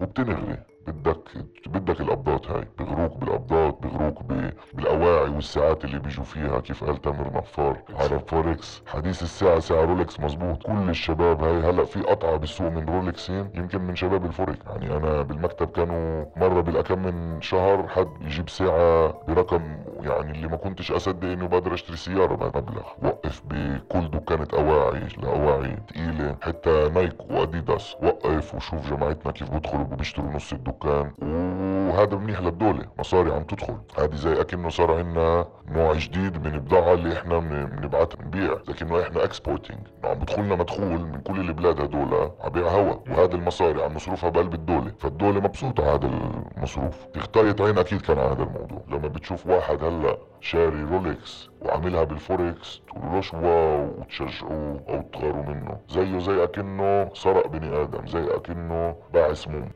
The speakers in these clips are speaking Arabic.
وبتنغري بدك بدك القبضات هاي بغروك بالقبضات بغروك. بالأواعي والساعات اللي بيجوا فيها كيف قال تامر نفار على فوركس حديث الساعة ساعة رولكس مزبوط كل الشباب هاي هلأ في قطعة بالسوق من رولكسين يمكن من شباب الفورك. يعني أنا بالمكتب كانوا مرة بالأكم من شهر حد يجيب ساعة برقم يعني اللي ما كنتش أصدق إنه بقدر أشتري سيارة بهالمبلغ وقف بكل دكانة أواعي لأواعي تقيلة حتى نايك وأديداس. وقف وشوف جماعتنا كيف بيدخلوا وبيشتروا نص الدكان وهذا منيح للدولة مصاري عم تدخل. هذه زي أكنه صار عندنا نوع جديد من البضاعة اللي إحنا بنبعت نبيع لكنه إحنا exporting عم بدخلنا مدخول من كل البلاد هدول عبيع هوا. وهذا المصاري عم نصرفها بقلب الدولة. فالدولة مبسوطة هذا المصروف. تخطيط عين أكيد كان على هذا الموضوع. لما بتشوف واحد هلا شاري رولكس وعاملها بالفوركس تقولوا له wow وتشجعوه أو تغاروا منه. زيه زي أكنه سرق بني آدم زي أكنه باع سموم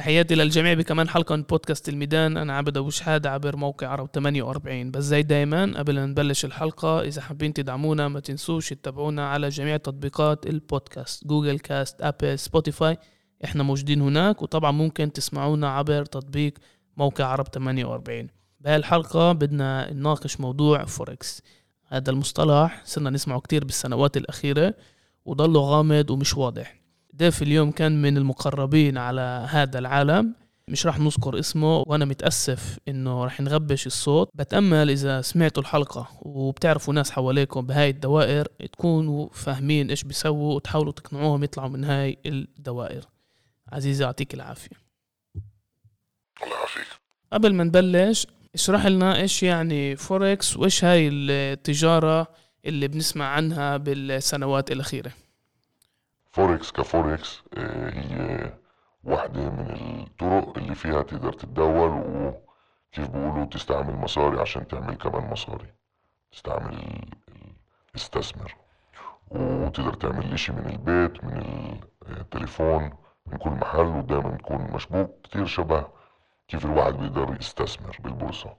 تحياتي للجميع بكمان حلقة من بودكاست الميدان. أنا عبد أبو شحادة عبر موقع عرب 48 بس زي دايما قبل ما نبلش الحلقة إذا حابين تدعمونا ما تنسوش تتابعونا على جميع تطبيقات البودكاست جوجل كاست أبل سبوتيفاي. إحنا موجودين هناك وطبعا ممكن تسمعونا عبر تطبيق موقع عرب 48 بهالحلقة بدنا نناقش موضوع فوركس هذا المصطلح صرنا نسمعه كتير بالسنوات الأخيرة وضله غامض ومش واضح. ضيف اليوم كان من المقربين على هذا العالم. مش راح نذكر اسمه وأنا متأسف إنه راح نغبش الصوت. بتأمل إذا سمعتوا الحلقة وبتعرفوا ناس حواليكم بهاي الدوائر تكونوا فاهمين إيش بيسووا وتحاولوا تقنعوهم يطلعوا من هاي الدوائر. عزيزي يعطيك العافية. الله يعافيك قبل ما نبلش اشرح لنا إيش يعني فوركس وإيش هاي التجارة اللي بنسمع عنها بالسنوات الأخيرة؟ فوركس كفوركس آه، هي واحدة من الطرق اللي فيها تقدر تتداول وكيف بيقولوا تستعمل مصاري عشان تعمل كمان مصاري. تستعمل استثمر وتقدر تعمل إشي من البيت من التليفون من كل محل ودائما تكون مشبوك كتير شبه كيف الواحد بيقدر يستثمر بالبورصة.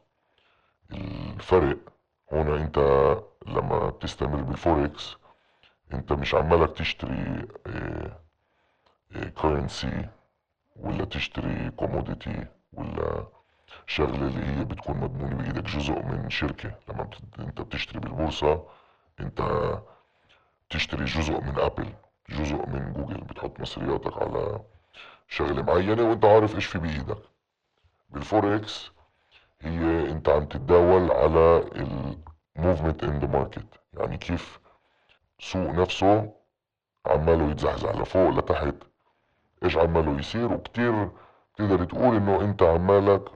الفرق هون انت لما بتستمر بالفوركس انت مش عمالك تشتري currency آه، آه، ولا تشتري commodity ولا شغله اللي هي بتكون مضمونه بإيدك جزء من شركة. لما انت بتشتري بالبورصة انت بتشتري جزء من ابل جزء من جوجل بتحط مصرياتك على شغله معينة وانت عارف إيش في بإيدك. بالفوركس هي انت عم تتداول على ال movement in the market يعني كيف سوق نفسه عماله يتزحزح لفوق لتحت. إيش عماله يصير؟ وكتير تقدر تقول إنه أنت عمالك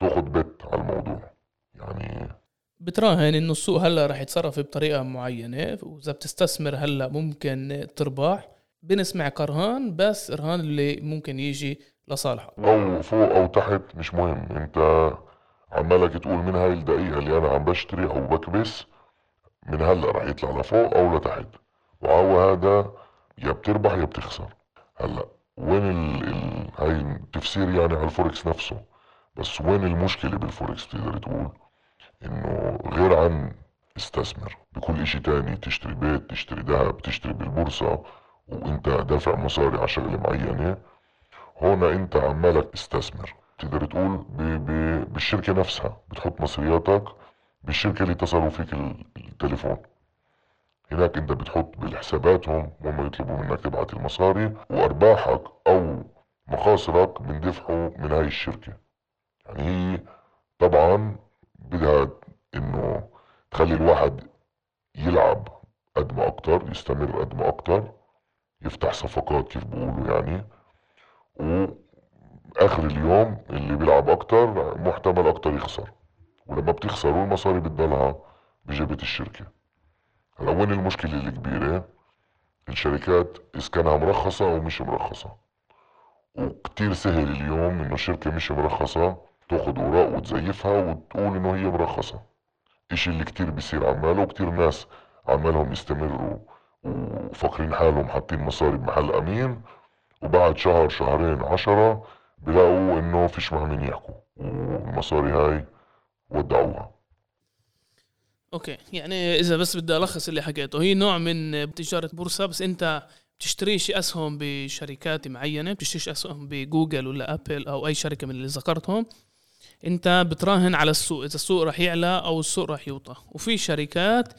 تاخد بت على الموضوع. يعني بتراهن إنه السوق هلأ رح يتصرف بطريقة معينة وإذا بتستثمر هلأ ممكن تربح. بنسمع كرهان بس رهان اللي ممكن يجي لصالحك أو فوق أو تحت مش مهم. أنت عمالك تقول من هاي الدقيقة اللي أنا عم بشتري أو بكبس من هلا رح يطلع لفوق أو لتحت. وهو هذا يا بتربح يا بتخسر. هلا وين ال... ال... هاي التفسير يعني على الفوركس نفسه؟ بس وين المشكلة بالفوركس بتقدر تقول؟ إنه غير عن استثمر. بكل إشي تاني تشتري بيت تشتري ذهب تشتري بالبورصة وإنت دافع مصاري على شغلة معينة. هون إنت عمالك تستثمر. تقدر تقول ب... ب... بالشركة نفسها. بتحط مصرياتك بالشركة اللي اتصلوا فيك التليفون. هناك انت بتحط بالحساباتهم وهم يطلبوا منك تبعت المصاري وأرباحك أو مخاصرك بندفعوا من هاي الشركة. يعني هي طبعا بدها إنه تخلي الواحد يلعب قد ما أكتر يستمر قد ما أكتر يفتح صفقات كيف بيقولوا يعني. وآخر اليوم اللي بيلعب أكتر محتمل أكتر يخسر. ولما بتخسروا المصاري بتضلها بجيبة الشركة. هلا وين المشكلة الكبيرة الشركات إسكانها مرخصة أو مش مرخصة. وكتير سهل اليوم إنه شركة مش مرخصة تاخد أوراق وتزيفها وتقول إنه هي مرخصة. إشي اللي كتير بيصير عماله وكتير ناس عمالهم يستمروا وفاكرين حالهم حاطين مصاري بمحل أمين. وبعد شهر شهرين عشرة بلاقوا إنه فيش مع مين يحكوا والمصاري هاي ودعوها. Okay. يعني إذا بس بدي ألخص اللي حكيته. هي نوع من تجارة بورصة بس أنت بتشتريش أسهم بشركات معينة بتشتريش أسهم بجوجل ولا أبل أو أي شركة من اللي ذكرتهم. أنت بتراهن على السوق. إذا السوق راح يعلى أو السوق راح يوطى. وفي شركات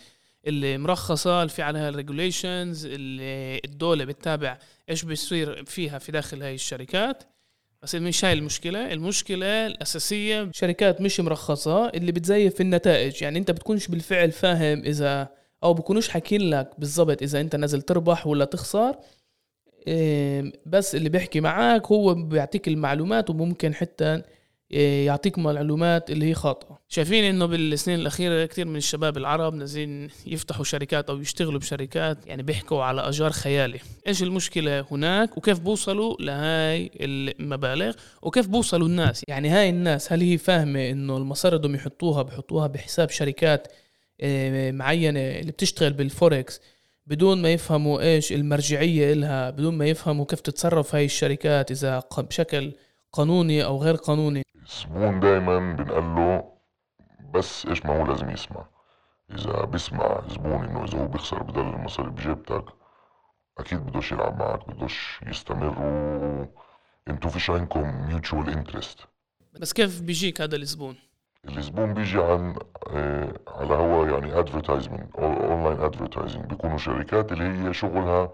اللي مرخصة اللي في عليها ال regulations اللي الدولة بتتابع إيش بيصير فيها في داخل هاي الشركات. بس مش هاي المشكلة. المشكلة الأساسية شركات مش مرخصة اللي بتزيف النتائج. يعني أنت بتكونش بالفعل فاهم إذا أو بكونوش حاكين لك بالضبط إذا أنت نازل تربح ولا تخسر. إيه، بس اللي بيحكي معك هو بيعطيك المعلومات وممكن حتى يعطيك معلومات اللي هي خاطئة. شايفين إنه بالسنين الأخيرة كثير من الشباب العرب نازلين يفتحوا شركات أو يشتغلوا بشركات يعني بيحكوا على اجار خيالي. إيش المشكلة هناك؟ وكيف بوصلوا لهاي المبالغ؟ وكيف بوصلوا الناس؟ يعني هاي الناس هل هي فاهمة إنه المصاري بدهم يحطوها بحطوها بحساب شركات إيه، معينة اللي بتشتغل بالفوركس بدون ما يفهموا إيش المرجعية إلها بدون ما يفهموا كيف تتصرف هاي الشركات إذا بشكل قانوني أو غير قانوني؟ الزبون دايما بنقول له بس إيش ما هو لازم يسمع. إذا بيسمع زبون إنه إذا هو بيخسر بدل المصاري بجيبتك أكيد بدوش يلعب معك بدوش يستمر و انتو فيش عندكم mutual interest بس كيف بيجيك هذا الزبون؟ الزبون بيجي عن آه على هو يعني advertisement online advertising بيكونوا شركات اللي هي شغلها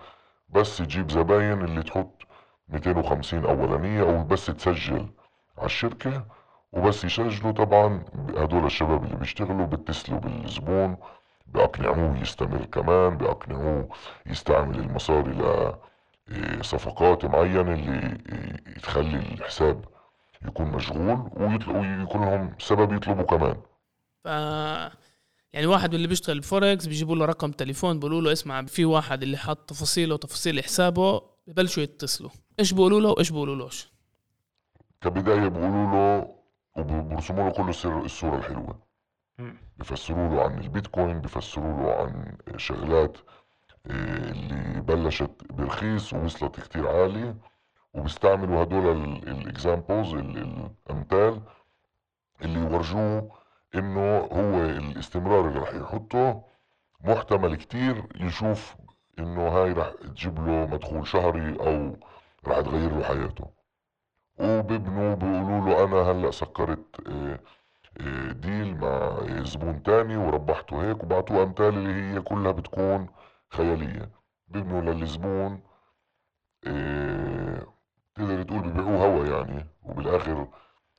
بس تجيب زباين اللي تحط 250 أولانية أو بس تسجل على الشركة وبس يسجلوا طبعا هدول الشباب اللي بيشتغلوا بيتصلوا بالزبون بأقنعوه يستمر كمان بأقنعوه يستعمل المصاري لصفقات معينة اللي تخلي الحساب يكون مشغول ويكون لهم سبب يطلبوا كمان. ف يعني واحد اللي بيشتغل فوركس بيجيبوا له رقم تليفون بيقولوا له اسمع في واحد اللي حط تفاصيله وتفاصيل حسابه ببلشوا يتصلوا. إيش بيقولوا له وإيش بيقولوا لهش كبداية بيقولوا له وبرسموا له كل الصورة الحلوة. بفسروا له عن البيتكوين بفسروا له عن شغلات آه، اللي بلشت برخيص ووصلت كتير عالي وبيستعملوا هدول الاكزامبلز الأمثال اللي يورجوه إنه هو الاستمرار اللي رح يحطه. محتمل كتير يشوف إنه هاي رح تجيب له مدخول شهري أو رح تغير له حياته. وببنوا بيقولوا له أنا هلأ سكرت آه، آه، ديل مع آه، زبون تاني وربحته هيك وبعطوه أمثال اللي هي كلها بتكون خيالية. ببنوا للزبون تقدر تقول ببيعوه هوا يعني وبالآخر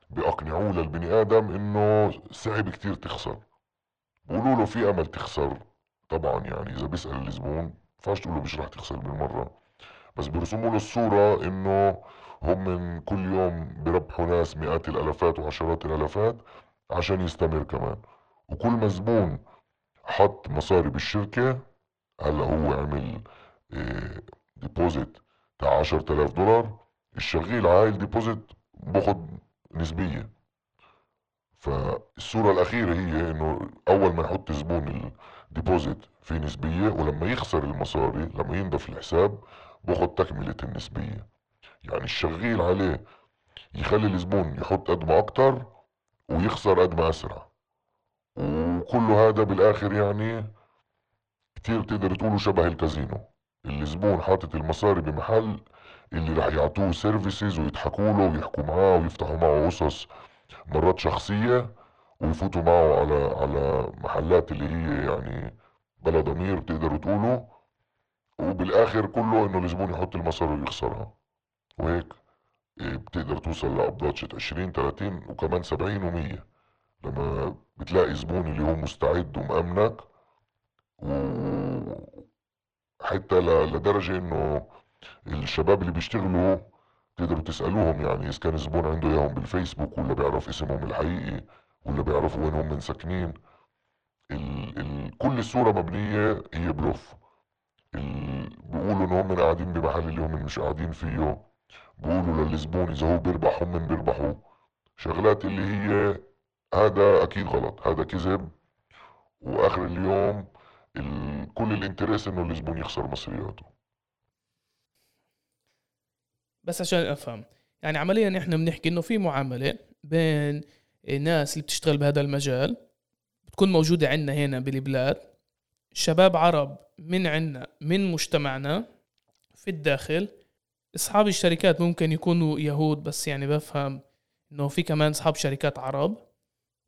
بيقنعوه للبني آدم إنه صعب كتير تخسر. بقولوا له في أمل تخسر طبعا يعني إذا بيسأل الزبون فاش تقول له مش رح تخسر بالمرة. بس بيرسموا له الصورة إنه هم من كل يوم بربحوا ناس مئات الألافات وعشرات الألافات عشان يستمر كمان. وكل ما زبون حط مصاري بالشركة هلا هو عمل deposit آه، تاع عشرة آلاف دولار. الشغيل على هاي ال deposit باخد نسبية. فالصورة الأخيرة هي إنه أول ما يحط زبون الديبوزيت في نسبية ولما يخسر المصاري لما ينضف الحساب باخد تكملة النسبية. يعني الشغيل عليه يخلي الزبون يحط قد ما أكتر ويخسر قد ما أسرع. وكل هذا بالآخر يعني كتير تقدر تقولوا شبه الكازينو الزبون حاطط المصاري بمحل اللي رح يعطوه سيرفيسز ويضحكوا له ويحكوا معاه ويفتحوا معه قصص مرات شخصية ويفوتوا معه على على محلات اللي هي يعني بلا ضمير بتقدروا تقولوا. وبالآخر كله إنه الزبون يحط المصاري ويخسرها. وهيك إيه، بتقدر توصل لقبضات شت 20 30 وكمان 70 و100 لما بتلاقي زبون اللي هو مستعد ومأمنك وحتى لدرجة إنه الشباب اللي بيشتغلوا تقدروا تسألوهم يعني إذا كان الزبون عنده إياهم بالفيسبوك ولا بيعرف اسمهم الحقيقي ولا بيعرفوا وين هم من ساكنين. ال ال كل الصورة مبنية هي بلوف. بيقولوا إن هم قاعدين بمحل اللي هم مش قاعدين فيه. بقولوا للزبون إذا هو بيربح هم بيربحوا شغلات اللي هي هذا أكيد غلط هذا كذب. وآخر اليوم ال... كل الانتريس إنه الزبون يخسر مصرياته. بس عشان أفهم يعني عمليا إحنا بنحكي إنه في معاملة بين الناس اللي بتشتغل بهذا المجال بتكون موجودة عندنا هنا بالبلاد شباب عرب من عنا من مجتمعنا في الداخل أصحاب الشركات ممكن يكونوا يهود بس يعني بفهم إنه في كمان أصحاب شركات عرب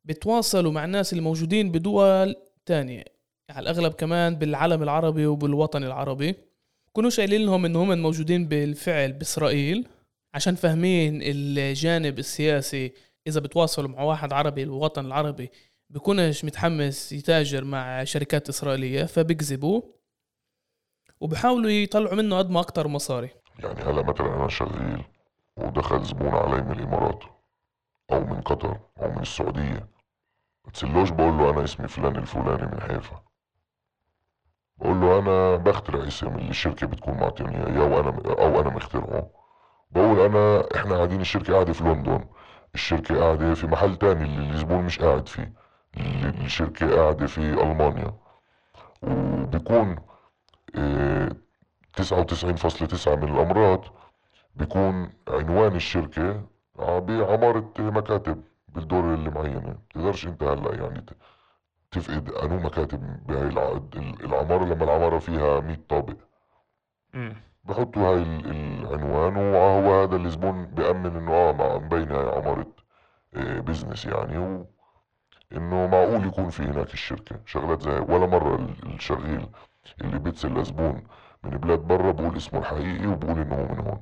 بتواصلوا مع الناس اللي موجودين بدول تانية. على الأغلب كمان بالعالم العربي وبالوطن العربي. كونوا قايلين لهم انهم موجودين بالفعل بإسرائيل عشان فاهمين الجانب السياسي. إذا بتواصلوا مع واحد عربي الوطن العربي بكونش متحمس يتاجر مع شركات إسرائيلية فبيكذبوا وبحاولوا يطلعوا منه قد ما أكتر مصاري. يعني هلا مثلا أنا شغيل ودخل زبون علي من الإمارات أو من قطر أو من السعودية. بتسلوش بقول له أنا اسمي فلان الفلاني من حيفا. بقول له أنا بخترع اسم اللي الشركة بتكون معطيني اياه وأنا أو أنا مخترعه. بقول أنا إحنا قاعدين الشركة قاعدة في لندن الشركة قاعدة في محل تاني اللي الزبون مش قاعد فيه الشركة قاعدة في ألمانيا. وبيكون تسعة وتسعين فاصلة تسعة من الأمراض بيكون عنوان الشركة بعمارة مكاتب بالدور اللي معينة. بتقدرش انت هلا يعني تفقد انو مكاتب بهاي العمارة لما العمارة فيها 100 طابق. بحطوا هاي العنوان وهو هذا الزبون بأمن انه آه مبينة هاي عمارة بزنس يعني و انه معقول يكون في هناك الشركة. شغلات زي ولا مرة الشغيل اللي بيتصل لزبون من بلاد برا بقول اسمه الحقيقي وبقول انه هو من هون.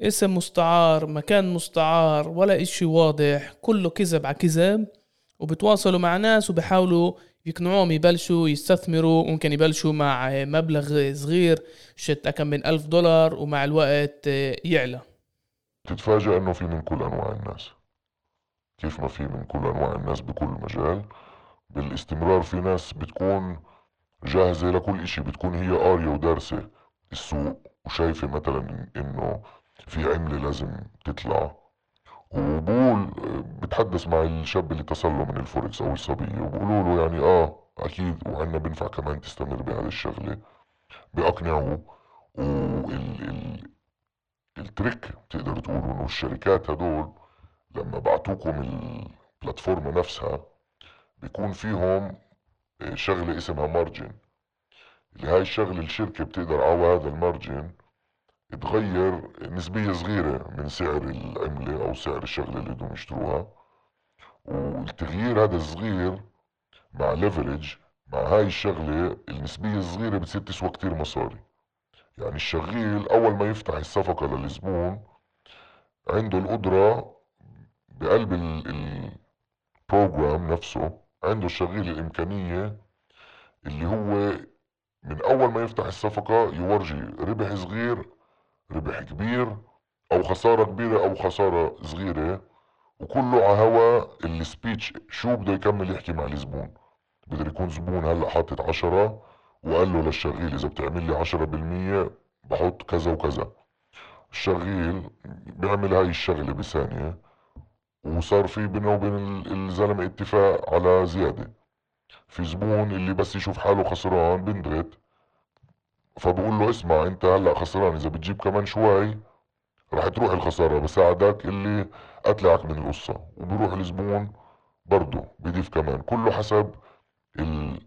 اسم مستعار مكان مستعار ولا إشي واضح كله كذب على كذب وبتواصلوا مع ناس وبحاولوا يقنعوهم يبلشوا يستثمروا ممكن يبلشوا مع مبلغ صغير شت كم من ألف دولار ومع الوقت يعلى. تتفاجأ إنه في من كل أنواع الناس. كيف ما في من كل أنواع الناس بكل مجال بالاستمرار في ناس بتكون جاهزة لكل إشي بتكون هي قارية ودارسة السوق وشايفة مثلا إنه في عملة لازم تطلع. وبقول بتحدث مع الشاب اللي اتصل له من الفوركس أو الصبية وبقولوا له يعني آه أكيد وعنا بنفع كمان تستمر بهذا الشغلة. بأقنعه وال ال trick بتقدروا تقولوا إنه الشركات هدول لما بعتوكم ال platform نفسها بيكون فيهم شغلة اسمها margin اللي هاي الشغلة الشركة بتقدر على هذا ال margin تغير نسبية صغيرة من سعر العملة أو سعر الشغلة اللي بدهم يشتروها. والتغيير هذا الصغير مع leverage مع هاي الشغلة النسبية الصغيرة بتصير تسوى كتير مصاري. يعني الشغيل أول ما يفتح الصفقة للزبون عنده القدرة بقلب ال program نفسه عنده الشغيل الإمكانية اللي هو من أول ما يفتح الصفقة يورجي ربح صغير ربح كبير أو خسارة كبيرة أو خسارة صغيرة وكله على هوا السبيتش شو بده يكمل يحكي مع الزبون بقدر يكون زبون هلأ حاطط عشرة وقال له للشغيل إذا بتعمل لي عشرة بالمية بحط كذا وكذا. الشغيل بيعمل هاي الشغلة بثانية. وصار في بينه وبين الزلمة اتفاق على زيادة. في زبون اللي بس يشوف حاله خسران بندرت. فبقول له اسمع انت هلأ خسران. إذا بتجيب كمان شوي رح تروح الخسارة بساعدك اللي اطلعك من القصة. وبروح الزبون برضه بضيف كمان. كله حسب ال...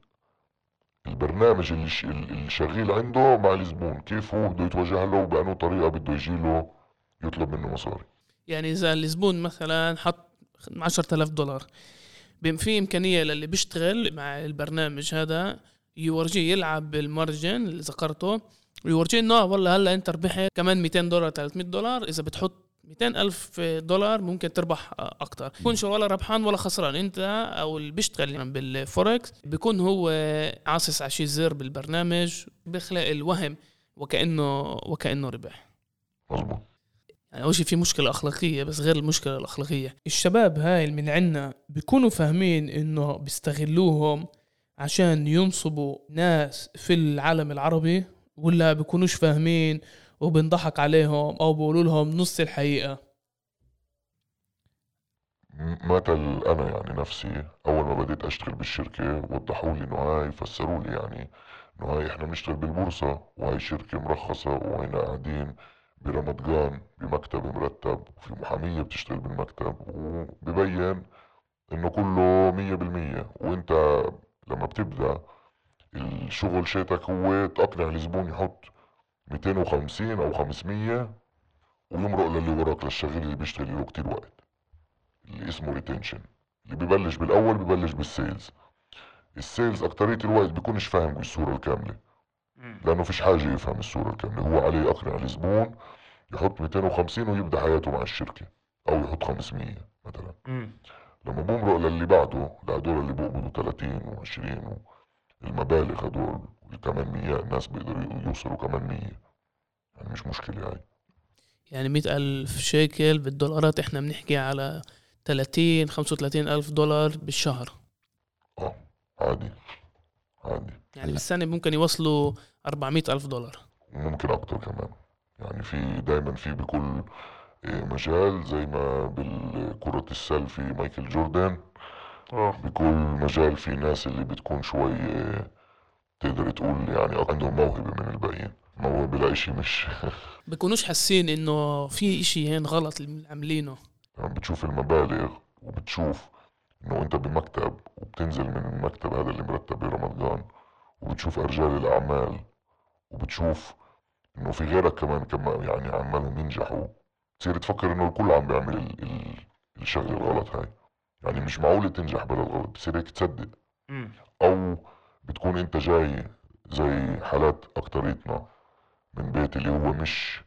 البرنامج اللي, ش... اللي شغيل عنده مع الزبون. كيف هو بده يتوجه له وبأنه طريقة بده يجيله يطلب منه مصاري. يعني إذا الزبون مثلا حط 10000 دولار في إمكانية للي بيشتغل مع البرنامج هذا يورجيه يلعب بالمارجن اللي ذكرته ويورجيه إنه والله هلا إنت ربحت كمان 200 دولار 300 دولار إذا بتحط 200 ألف دولار ممكن تربح أكتر. تكونش ولا ربحان ولا خسران أنت أو اللي بيشتغل بالفوركس بيكون هو عاصص على شي زر بالبرنامج بيخلق الوهم وكأنه وكأنه ربح. يعني أول شيء في مشكلة أخلاقية بس غير المشكلة الأخلاقية. الشباب هاي اللي من عنا بيكونوا فاهمين إنه بيستغلوهم عشان ينصبوا ناس في العالم العربي ولا بيكونوش فاهمين وبنضحك عليهم أو بيقولوا لهم نص الحقيقة. مثل أنا يعني نفسي أول ما بديت أشتغل بالشركة وضحوا لي إنه هاي فسروا لي يعني إنه هاي إحنا بنشتغل بالبورصة وهاي شركة مرخصة وهنا قاعدين برمضان بمكتب مرتب وفي محامية بتشتغل بالمكتب وببين إنه كله مية بالمية. وإنت لما بتبدأ الشغل شغلتك هو تقنع الزبون يحط 250 أو 500 ويمرق للي وراك للشغيل اللي بيشتغل له كتير وقت اللي اسمه retention اللي ببلش بالأول ببلش بال sales ال sales أكترية الوقت بيكونش فاهم الصورة الكاملة. لأنه فيش حاجة يفهم الصورة الكاملة. هو عليه يقنع الزبون يحط 250 ويبدأ حياته مع الشركة أو يحط 500 مثلا. لما بمرق للي بعده لهدول اللي بيقبضوا 30 و20 المبالغ هدول كمان 100 ناس بيقدروا يوصلوا كمان 100 يعني مش مشكلة هاي. يعني مئة ألف شيكل بالدولارات إحنا بنحكي على 30 35 ألف دولار بالشهر. آه عادي. عادي. يعني بالسنة ممكن يوصلوا 400 ألف دولار. ممكن أكتر كمان. يعني في دايما في بكل إيه، مجال زي ما بالكرة السل في مايكل جوردن آه. بكل مجال في ناس اللي بتكون شوي إيه، تقدر تقول يعني عندهم موهبة من الباقيين. موهبة لا إشي مش. بيكونوش حاسين إنه في إشي هين غلط اللي عاملينه. يعني بتشوف المبالغ وبتشوف انه انت بمكتب وبتنزل من المكتب هذا اللي مرتب برمضان وبتشوف رجال الأعمال وبتشوف إنه في غيرك كمان كمان يعني عمالهم ينجحوا تصير تفكر إنه الكل عم بيعمل ال ال الشغلة الغلط هاي. يعني مش معقول تنجح بلا الغلط بصير هيك تصدق. أو بتكون أنت جاي زي حالات أكتريتنا من بيت اللي هو مش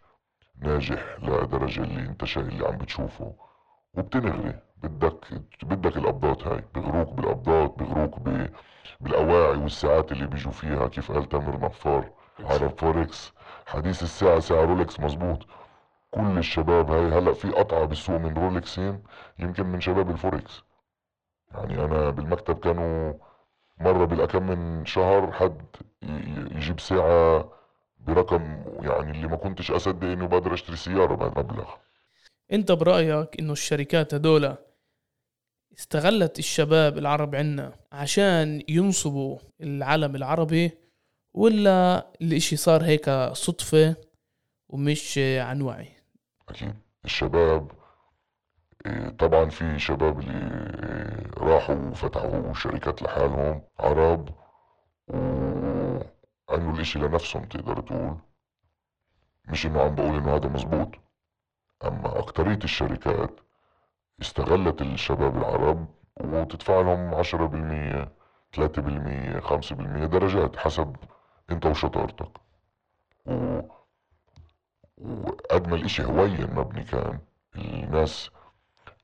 ناجح لدرجة اللي أنت شايف اللي عم بتشوفه وبتنغري بدك بدك القبضات هاي بغروك بالقبضات بغروك. بالأواعي والساعات اللي بيجوا فيها كيف قال تامر نفار. عرب فوركس حديث الساعة ساعة رولكس مزبوط. كل الشباب هاي هلأ في قطعة بالسوق من رولكسين يمكن من شباب الفوركس. يعني أنا بالمكتب كانوا مرة بالأكم من شهر حد يجيب ساعة برقم يعني اللي ما كنتش أصدق إنه بقدر أشتري سيارة بهذا المبلغ أنت برأيك إنه الشركات هدول استغلت الشباب العرب عنا عشان ينصبوا العالم العربي ولا الإشي صار هيك صدفة ومش عن وعي؟ أكيد. الشباب إيه، طبعا في شباب اللي إيه، راحوا وفتحوا شركات لحالهم عرب وعملوا الإشي لنفسهم تقدر تقول. مش إنه عم بقول إنه هذا مزبوط أما أكترية الشركات استغلت الشباب العرب وتدفع لهم عشرة بالمية ثلاثة بالمية خمسة بالمية درجات حسب انت وشطارتك و... وقد ما الإشي هوين مبني كان. الناس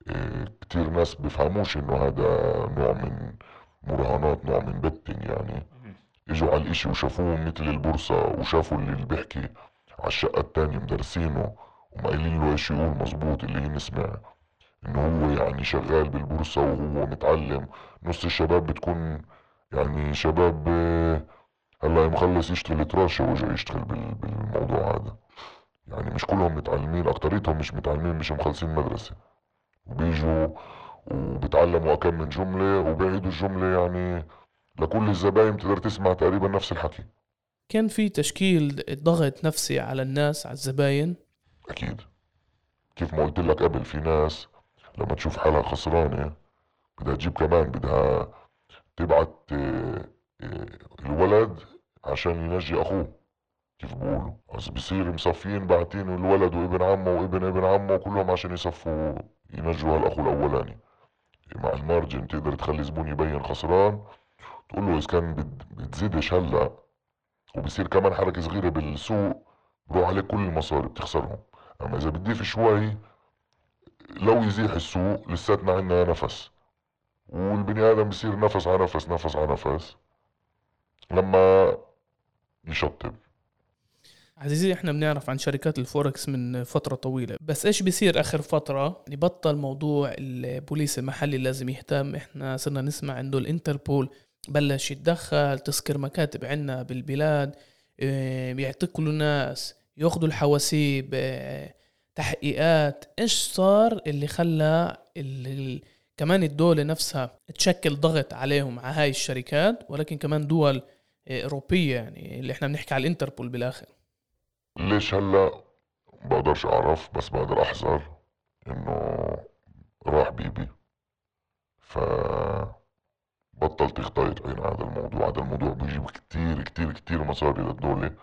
آه كتير ناس بفهموش إنه هذا نوع من مراهنات نوع من بتنج يعني. إجوا على الإشي وشافوه مثل البورصة وشافوا اللي بيحكي على الشقة التانية مدرسينه ومقايلين له إيش يقول مزبوط اللي ينسمع. انه هو يعني شغال بالبورصة وهو متعلم. نص الشباب بتكون يعني شباب آه، هلا مخلص يشتغل تراشة وجاي يشتغل بال- بالموضوع هذا. يعني مش كلهم متعلمين أكتريتهم مش متعلمين مش مخلصين مدرسة. وبيجوا وبتعلموا أكم من جملة وبيعيدوا الجملة يعني لكل الزباين بتقدر تسمع تقريبا نفس الحكي. كان في تشكيل ضغط نفسي على الناس على الزباين؟ أكيد. كيف ما قلت لك قبل في ناس لما تشوف حالها خسرانة بدها تجيب كمان بدها تبعت آه، آه، الولد عشان ينجي أخوه. كيف بقولوا؟ بس بصير مصفيين باعتين الولد وابن عمه وابن ابن عمه كلهم عشان يصفوا ينجوا هالأخو الأولاني مع ال margin تقدر تخلي زبون يبين خسران. تقول له إذا كان بت- بتزيدش هلأ وبصير كمان حركة صغيرة بالسوق بروح عليك كل المصاري بتخسرهم. أما إذا بتضيف شوي لو يزيح السوق لساتنا عنا نفس. والبني آدم بصير نفس على نفس نفس على نفس. لما يشطب. عزيزي إحنا بنعرف عن شركات الفوركس من فترة طويلة. بس إيش بيصير آخر فترة؟ يبطل موضوع البوليس المحلي لازم يهتم. إحنا صرنا نسمع انه الانتربول بلش يتدخل تسكر مكاتب عنا بالبلاد آه، بيعتقلوا ناس ياخذوا الحواسيب آه، تحقيقات. إيش صار اللي خلى كمان الدولة نفسها تشكل ضغط عليهم على هاي الشركات ولكن كمان دول أوروبية يعني اللي إحنا بنحكي على الإنتربول بالآخر؟ ليش هلأ بقدرش أعرف بس بقدر أحذر إنه راح بيبي. ف بطل تختلط عين هذا الموضوع؟ هذا الموضوع بيجيب كتير كتير كتير مصاري للدولة.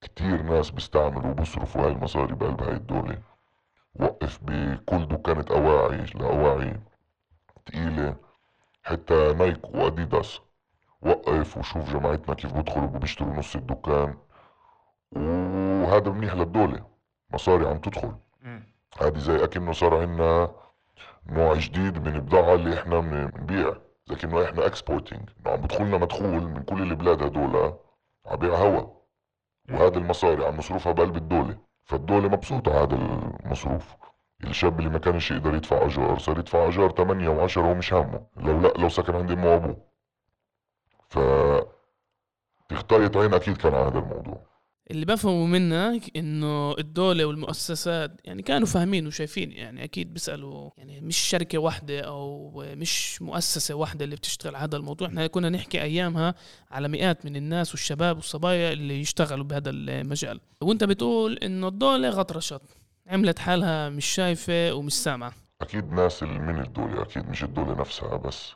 كتير ناس بيستعملوا وبيصرفوا هاي المصاري بقلب هاي الدولة وقف بكل دكانة أواعي لأواعي تقيلة حتى نايك وأديداس. وقف وشوف جماعتنا كيف بيدخلوا وبيشتروا نص الدكان. وهذا منيح للدولة مصاري عم تدخل. هذه زي أكنه صار عنا نوع جديد من البضاعة اللي إحنا بنبيع. زي كأنه إحنا اكسبورتنج إنه عم بدخلنا مدخول من كل البلاد هدول عبيع هوا. وهذا المصاري عم نصرفها بقلب الدولة فالدولة مبسوطة هذا المصروف. الشاب اللي ما كانش يقدر يدفع أجار صار يدفع أجار 8 و10 ومش همه لو لا لو سكن عند امه وابوه ف تخطيط عين أكيد كان على هذا الموضوع. اللي بفهمه منك إنه الدولة والمؤسسات يعني كانوا فاهمين وشايفين يعني أكيد بيسألوا يعني مش شركة واحدة أو مش مؤسسة واحدة اللي بتشتغل هذا الموضوع. إحنا كنا نحكي أيامها على مئات من الناس والشباب والصبايا اللي يشتغلوا بهذا المجال. وأنت بتقول إنه الدولة غطرشت عملت حالها مش شايفة ومش سامعة. أكيد ناس من الدولة أكيد مش الدولة نفسها بس.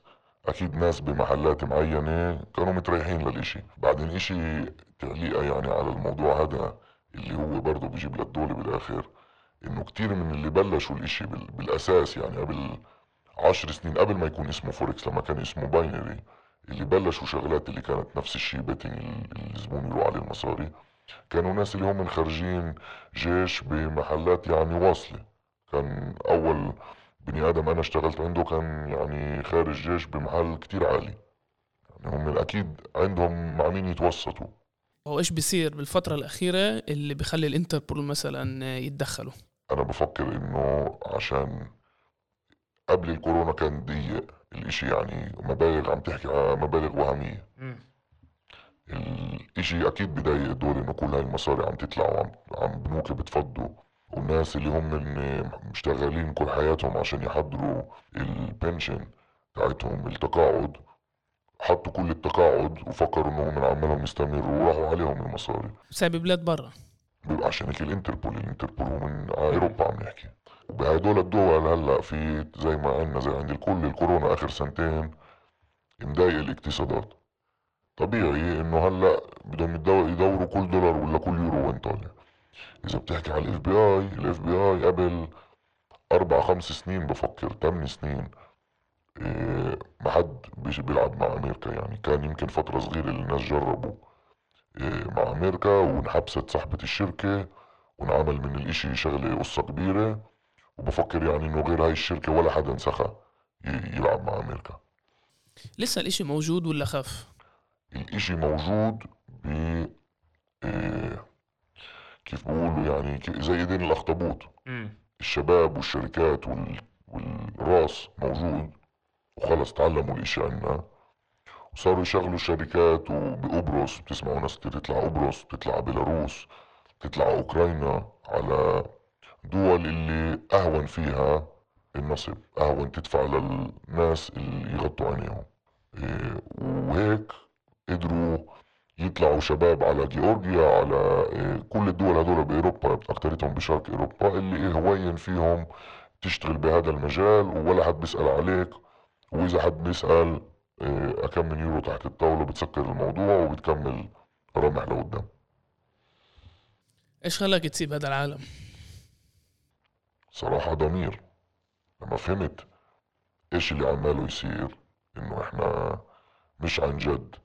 أكيد ناس بمحلات معينة كانوا متريحين للإشي. بعدين إشي تعليقة يعني على الموضوع هذا اللي هو برضه بيجيب للدولة بالآخر إنه كتير من اللي بلشوا الإشي بالأساس يعني قبل عشر سنين قبل ما يكون اسمه فوركس لما كان اسمه binary اللي بلشوا شغلات اللي كانت نفس الشيء betting الزبون يروح عليه المصاري كانوا ناس اللي هم خارجين جيش بمحلات يعني واصلة. كان أول بني آدم أنا اشتغلت عنده كان يعني خارج جيش بمحل كتير عالي. يعني هم أكيد عندهم مع مين يتوسطوا. هو إيش بيصير بالفترة الأخيرة اللي بخلي الإنتربول مثلا يتدخلوا؟ أنا بفكر إنه عشان قبل الكورونا كان ضيق الإشي يعني مبالغ عم تحكي على مبالغ وهمية. الإشي أكيد بضايق الدول إنه كل هاي المصاري عم تطلع وعم عم بنوك بتفضوا. والناس اللي هم مشتغلين كل حياتهم عشان يحضروا ال pension تاعتهم التقاعد. حطوا كل التقاعد وفكروا انهم من عمالهم يستمروا وراحوا عليهم المصاري. بسبب بلاد برا. عشان هيك الانتربول الانتربول هو من أوروبا عم نحكي. وبهدول الدول هلأ في زي ما عندنا زي عند الكل الكورونا آخر سنتين مضايق الاقتصادات. طبيعي إنه هلأ بدهم يدوروا كل دولار ولا كل يورو وين طالع. إذا بتحكي على ال FBI ال FBI قبل أربع خمس سنين بفكر ثمان سنين إيه ما حد بيلعب مع أمريكا يعني. كان يمكن فترة صغيرة اللي الناس جربوا إيه مع أمريكا وانحبست صاحبة الشركة وانعمل من الإشي شغلة قصة كبيرة وبفكر يعني إنه غير هاي الشركة ولا حدا انسخى يلعب مع أمريكا. لسه الإشي موجود ولا خف؟ الإشي موجود كيف بقولوا يعني زي ايدين الاخطبوط. الشباب والشركات وال... والراس موجود. وخلص تعلموا الاشي عنا. وصاروا يشغلوا شركات وبقبرص بتسمعوا ناس كتير تطلع قبرص بتطلع بيلاروس بتطلع أوكرانيا. على دول اللي أهون فيها النصب أهون تدفع للناس اللي يغطوا عينيهم. إيه وهيك قدروا يطلعوا شباب على جيورجيا على آه، كل الدول هدول بأوروبا اكثرتهم بشرق أوروبا اللي هوين فيهم تشتغل بهذا المجال ولا حد بيسأل عليك وإذا حد بيسأل آه، كم من يورو تحت الطاولة بتسكر الموضوع وبتكمل رمح لقدام إيش خلاك تسيب هذا العالم؟ صراحة ضمير لما فهمت إيش اللي عماله يصير إنه إحنا مش عن جد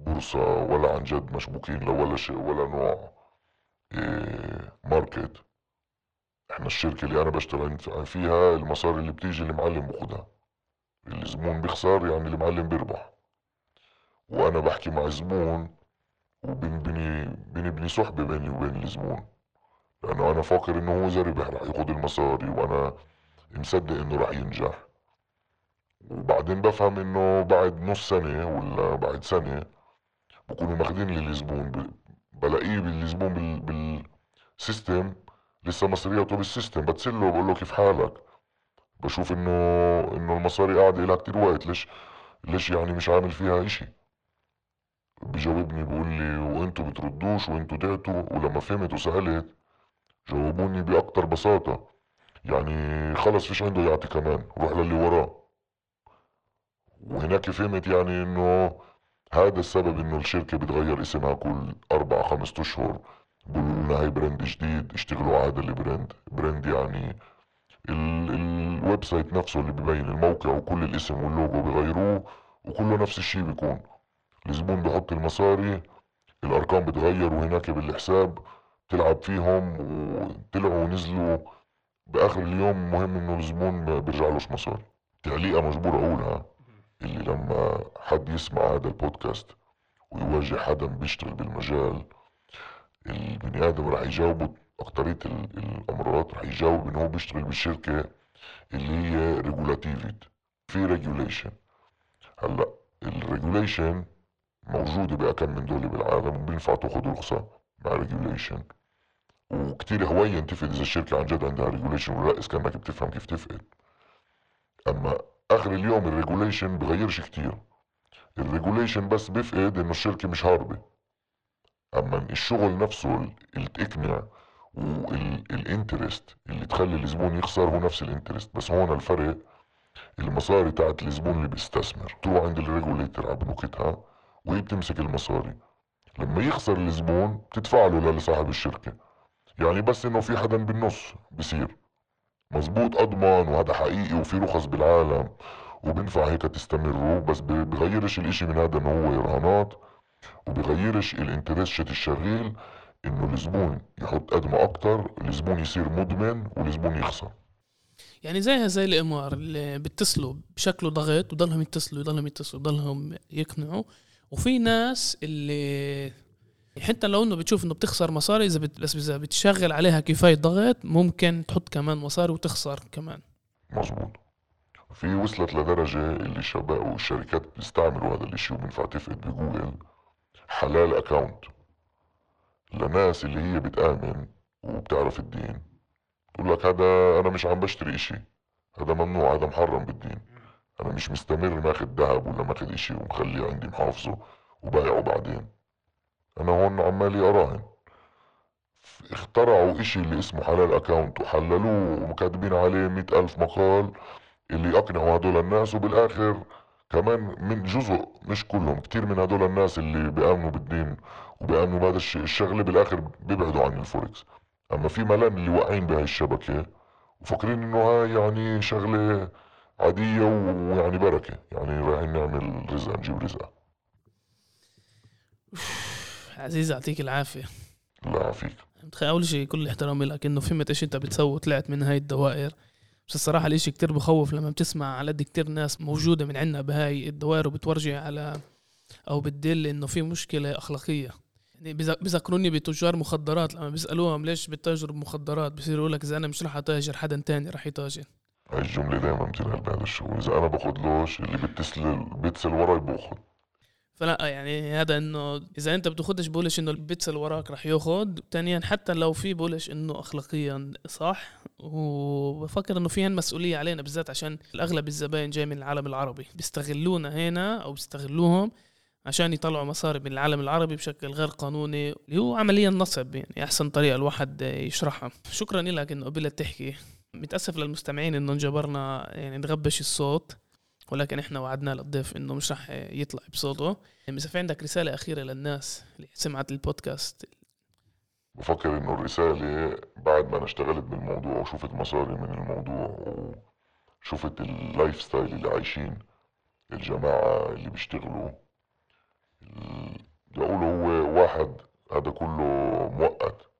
بورصة ولا عن جد مشبوكين لولا شيء ولا نوع إيه ماركت. إحنا الشركة اللي أنا بشتغل فيها المصاري اللي بتيجي المعلم بخدها. الزبون بيخسر يعني المعلم بيربح. وأنا بحكي مع الزبون وبنبني بنبني صحبة بيني وبين الزبون. لأنه أنا فاكر إنه هو اذا ربح رح ياخد المصاري وأنا مصدق إنه رح ينجح. وبعدين بفهم إنه بعد نص سنة ولا بعد سنة بكونوا ماخدين لي الزبون بلاقيه بالزبون بال بال system. لسه مصرياته بال system بتصله بقول له كيف حالك؟ بشوف انه إنه المصاري قاعدة لها كتير وقت. ليش ليش يعني مش عامل فيها إشي؟ بجاوبني بيقول لي وانتو بتردوش وانتو دعتوا ولما فهمت وسألت جاوبوني بأكتر بساطة. يعني خلص فيش عنده يعطي كمان روح للي وراه. وهناك فهمت يعني إنه هذا السبب إنه الشركة بتغير اسمها كل أربع خمسة أشهر. بقولوا لنا هاي brand جديد اشتغلوا على هذا ال brand brand يعني ال- ال website نفسه اللي ببين الموقع وكل الاسم واللوجو بغيروه وكله نفس الشيء بيكون. الزبون بحط المصاري الأرقام بتغير وهناك بالحساب تلعب فيهم وطلعوا ونزلوا. بآخر اليوم مهم إنه الزبون ما بيرجعلوش مصاري. تعليقه مجبور أقولها. اللي لما حد يسمع هذا البودكاست ويواجه حدا بيشتغل بالمجال البني آدم راح يجاوبه أكترية ال- الأمرار راح يجاوب إنه هو بيشتغل بالشركة اللي هي regulated في regulation هلأ ال regulation موجودة بأكم من دولة بالعالم وبينفع تاخد رخصة مع regulation وكتير هين تفقد إذا الشركة عن جد عندها regulation ولا لا إذا كأنك بتفهم كيف تفقد. أما آخر اليوم ال regulation بغيرش كتير. ال regulation بس بيفقد إنه الشركة مش هاربة. أما الشغل نفسه اللي تقنع وال interest اللي تخلي الزبون يخسر هو نفس ال interest. بس هون الفرق المصاري تاعت الزبون اللي بيستثمر. تروح عند ال regulator على بنوكتها وهي بتمسك المصاري. لما يخسر الزبون بتدفع له لصاحب الشركة. يعني بس إنه في حدا بالنص بصير. مزبوط أضمن وهذا حقيقي وفي رخص بالعالم. وبنفع هيك تستمروا بس بغيرش الإشي من هذا إنه هو رهانات وبغيرش الانترست الشغيل إنه الزبون يحط قد ما أكتر الزبون يصير مدمن والزبون يخسر. يعني زيها زي الامار اللي بيتصلوا بشكله ضغط وضلهم يتصلوا يضلهم يتصلوا يضلهم يقنعوا. وفي ناس اللي حتى لو إنه بتشوف إنه بتخسر مصاري إذا بت... إذا بتشغل عليها كفاية ضغط ممكن تحط كمان مصاري وتخسر كمان. مظبوط في وصلت لدرجة اللي الشباب والشركات بيستعملوا هذا الإشي وبنفع تفقد بجوجل حلال account لناس اللي هي بتآمن وبتعرف الدين. تقول لك هذا أنا مش عم بشتري إشي. هذا ممنوع هذا محرم بالدين. أنا مش مستمر ماخد ذهب ولا ماخد إشي ومخليه عندي محافظة وبايعه بعدين. أنا هون عمالي أراهن. اخترعوا إشي اللي اسمه حلال account وحللوه وكاتبين عليه مئة ألف مقال اللي يقنعوا هدول الناس وبالآخر كمان من جزء مش كلهم كتير من هدول الناس اللي بيآمنوا بالدين وبيآمنوا بهذا الشغلة بالآخر بيبعدوا عن الفوركس. أما في ملان اللي واقعين بهاي الشبكة وفاكرين إنه هاي يعني شغلة عادية ويعني بركة. يعني رايحين نعمل رزق نجيب رزق. عزيز يعطيك العافية. الله يعافيك. متخيل أول شيء كل احترامي لك إنه فهمت إيش أنت بتسوي وطلعت من هاي الدوائر. بس الصراحة الإشي كتير بخوف لما بتسمع على قد كتير ناس موجودة من عنا بهاي الدوائر وبتورجع على أو بتدل إنه في مشكلة أخلاقية. يعني بذ- بذكروني بتجار مخدرات لما بيسألوهم ليش بتتاجروا بمخدرات بصيروا يقول لك إذا أنا مش رح أتأجر حدا تاني رح يتأجر. هاي الجملة دايما بتنقال بهذا الشغل إذا أنا باخدلوش اللي بيتصل بيتصل وراي باخد فلا يعني هذا إنه إذا أنت بتاخدش بقولش إنه البيتس اللي وراك رح ياخد. ثانيا حتى لو في بقولش إنه اخلاقيا صح وبفكر إنه في مسؤولية علينا بالذات عشان الأغلب الزباين جاي من العالم العربي. بيستغلونا هنا أو بيستغلوهم عشان يطلعوا مصاري من العالم العربي بشكل غير قانوني اللي هو عمليا نصب يعني أحسن طريقة الواحد يشرحها. شكرا لك إنه قبلت تحكي. متأسف للمستمعين إنه انجبرنا يعني نغبش الصوت. ولكن إحنا وعدنا للضيف إنه مش رح يطلع بصوته. إذا في عندك رسالة أخيرة للناس اللي سمعت البودكاست؟ بفكر إنه الرسالة بعد ما أنا اشتغلت بالموضوع وشفت مصاري من الموضوع وشفت ال lifestyle اللي عايشين الجماعة اللي بيشتغلوا بدي أقول هو واحد هذا كله مؤقت.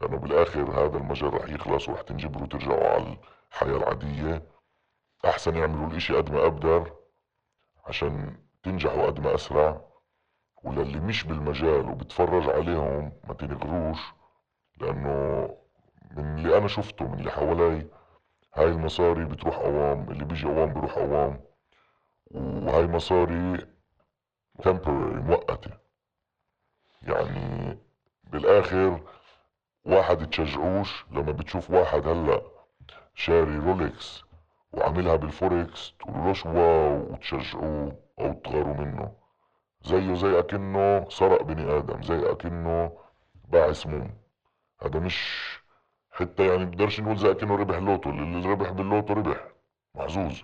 لأنه بالآخر هذا المجال رح يخلص ورح تنجبروا ترجعوا على الحياة العادية. أحسن يعملوا الإشي قد ما أقدر عشان تنجحوا قد ما أسرع. وللي مش بالمجال وبتفرج عليهم ما تنغروش لأنه من اللي أنا شفته من اللي حوالي هاي المصاري بتروح أوام اللي بيجي أوام بيروح أوام وهاي مصاري temporary مؤقتة. يعني بالآخر واحد تشجعوش لما بتشوف واحد هلأ شاري رولكس وعاملها بالفوركس تقولوش wow وتشجعوه أو تغاروا منه. زيه زي أكنه سرق بني آدم زي أكنه باع سموم. هذا مش حتى يعني بقدرش نقول زي أكنه ربح لوتو اللي ربح باللوتو ربح. محظوظ.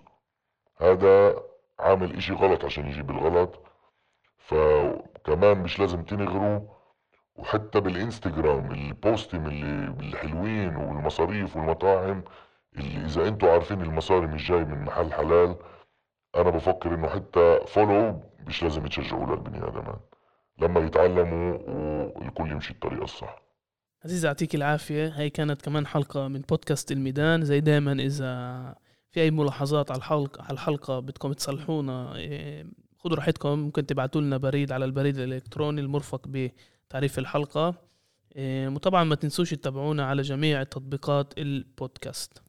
هذا عامل إشي غلط عشان يجيب الغلط. فكمان مش لازم تنغروا وحتى بالإنستغرام البوستم اللي الحلوين والمصاريف والمطاعم اللي إذا أنتوا عارفين المصاري مش جاي من محل حلال أنا بفكر إنه حتى follow مش لازم تشجعوا للبني ادمان لما يتعلموا والكل يمشي الطريقة الصح. عزيز يعطيك العافية. هاي كانت كمان حلقة من بودكاست الميدان. زي دايما إذا في أي ملاحظات على الحلقة على الحلقة بدكم تصلحونا إيه، خذوا راحتكم. ممكن تبعتوا لنا بريد على البريد الإلكتروني المرفق بتعريف الحلقة. إيه، وطبعا ما تنسوش تتابعونا على جميع تطبيقات البودكاست.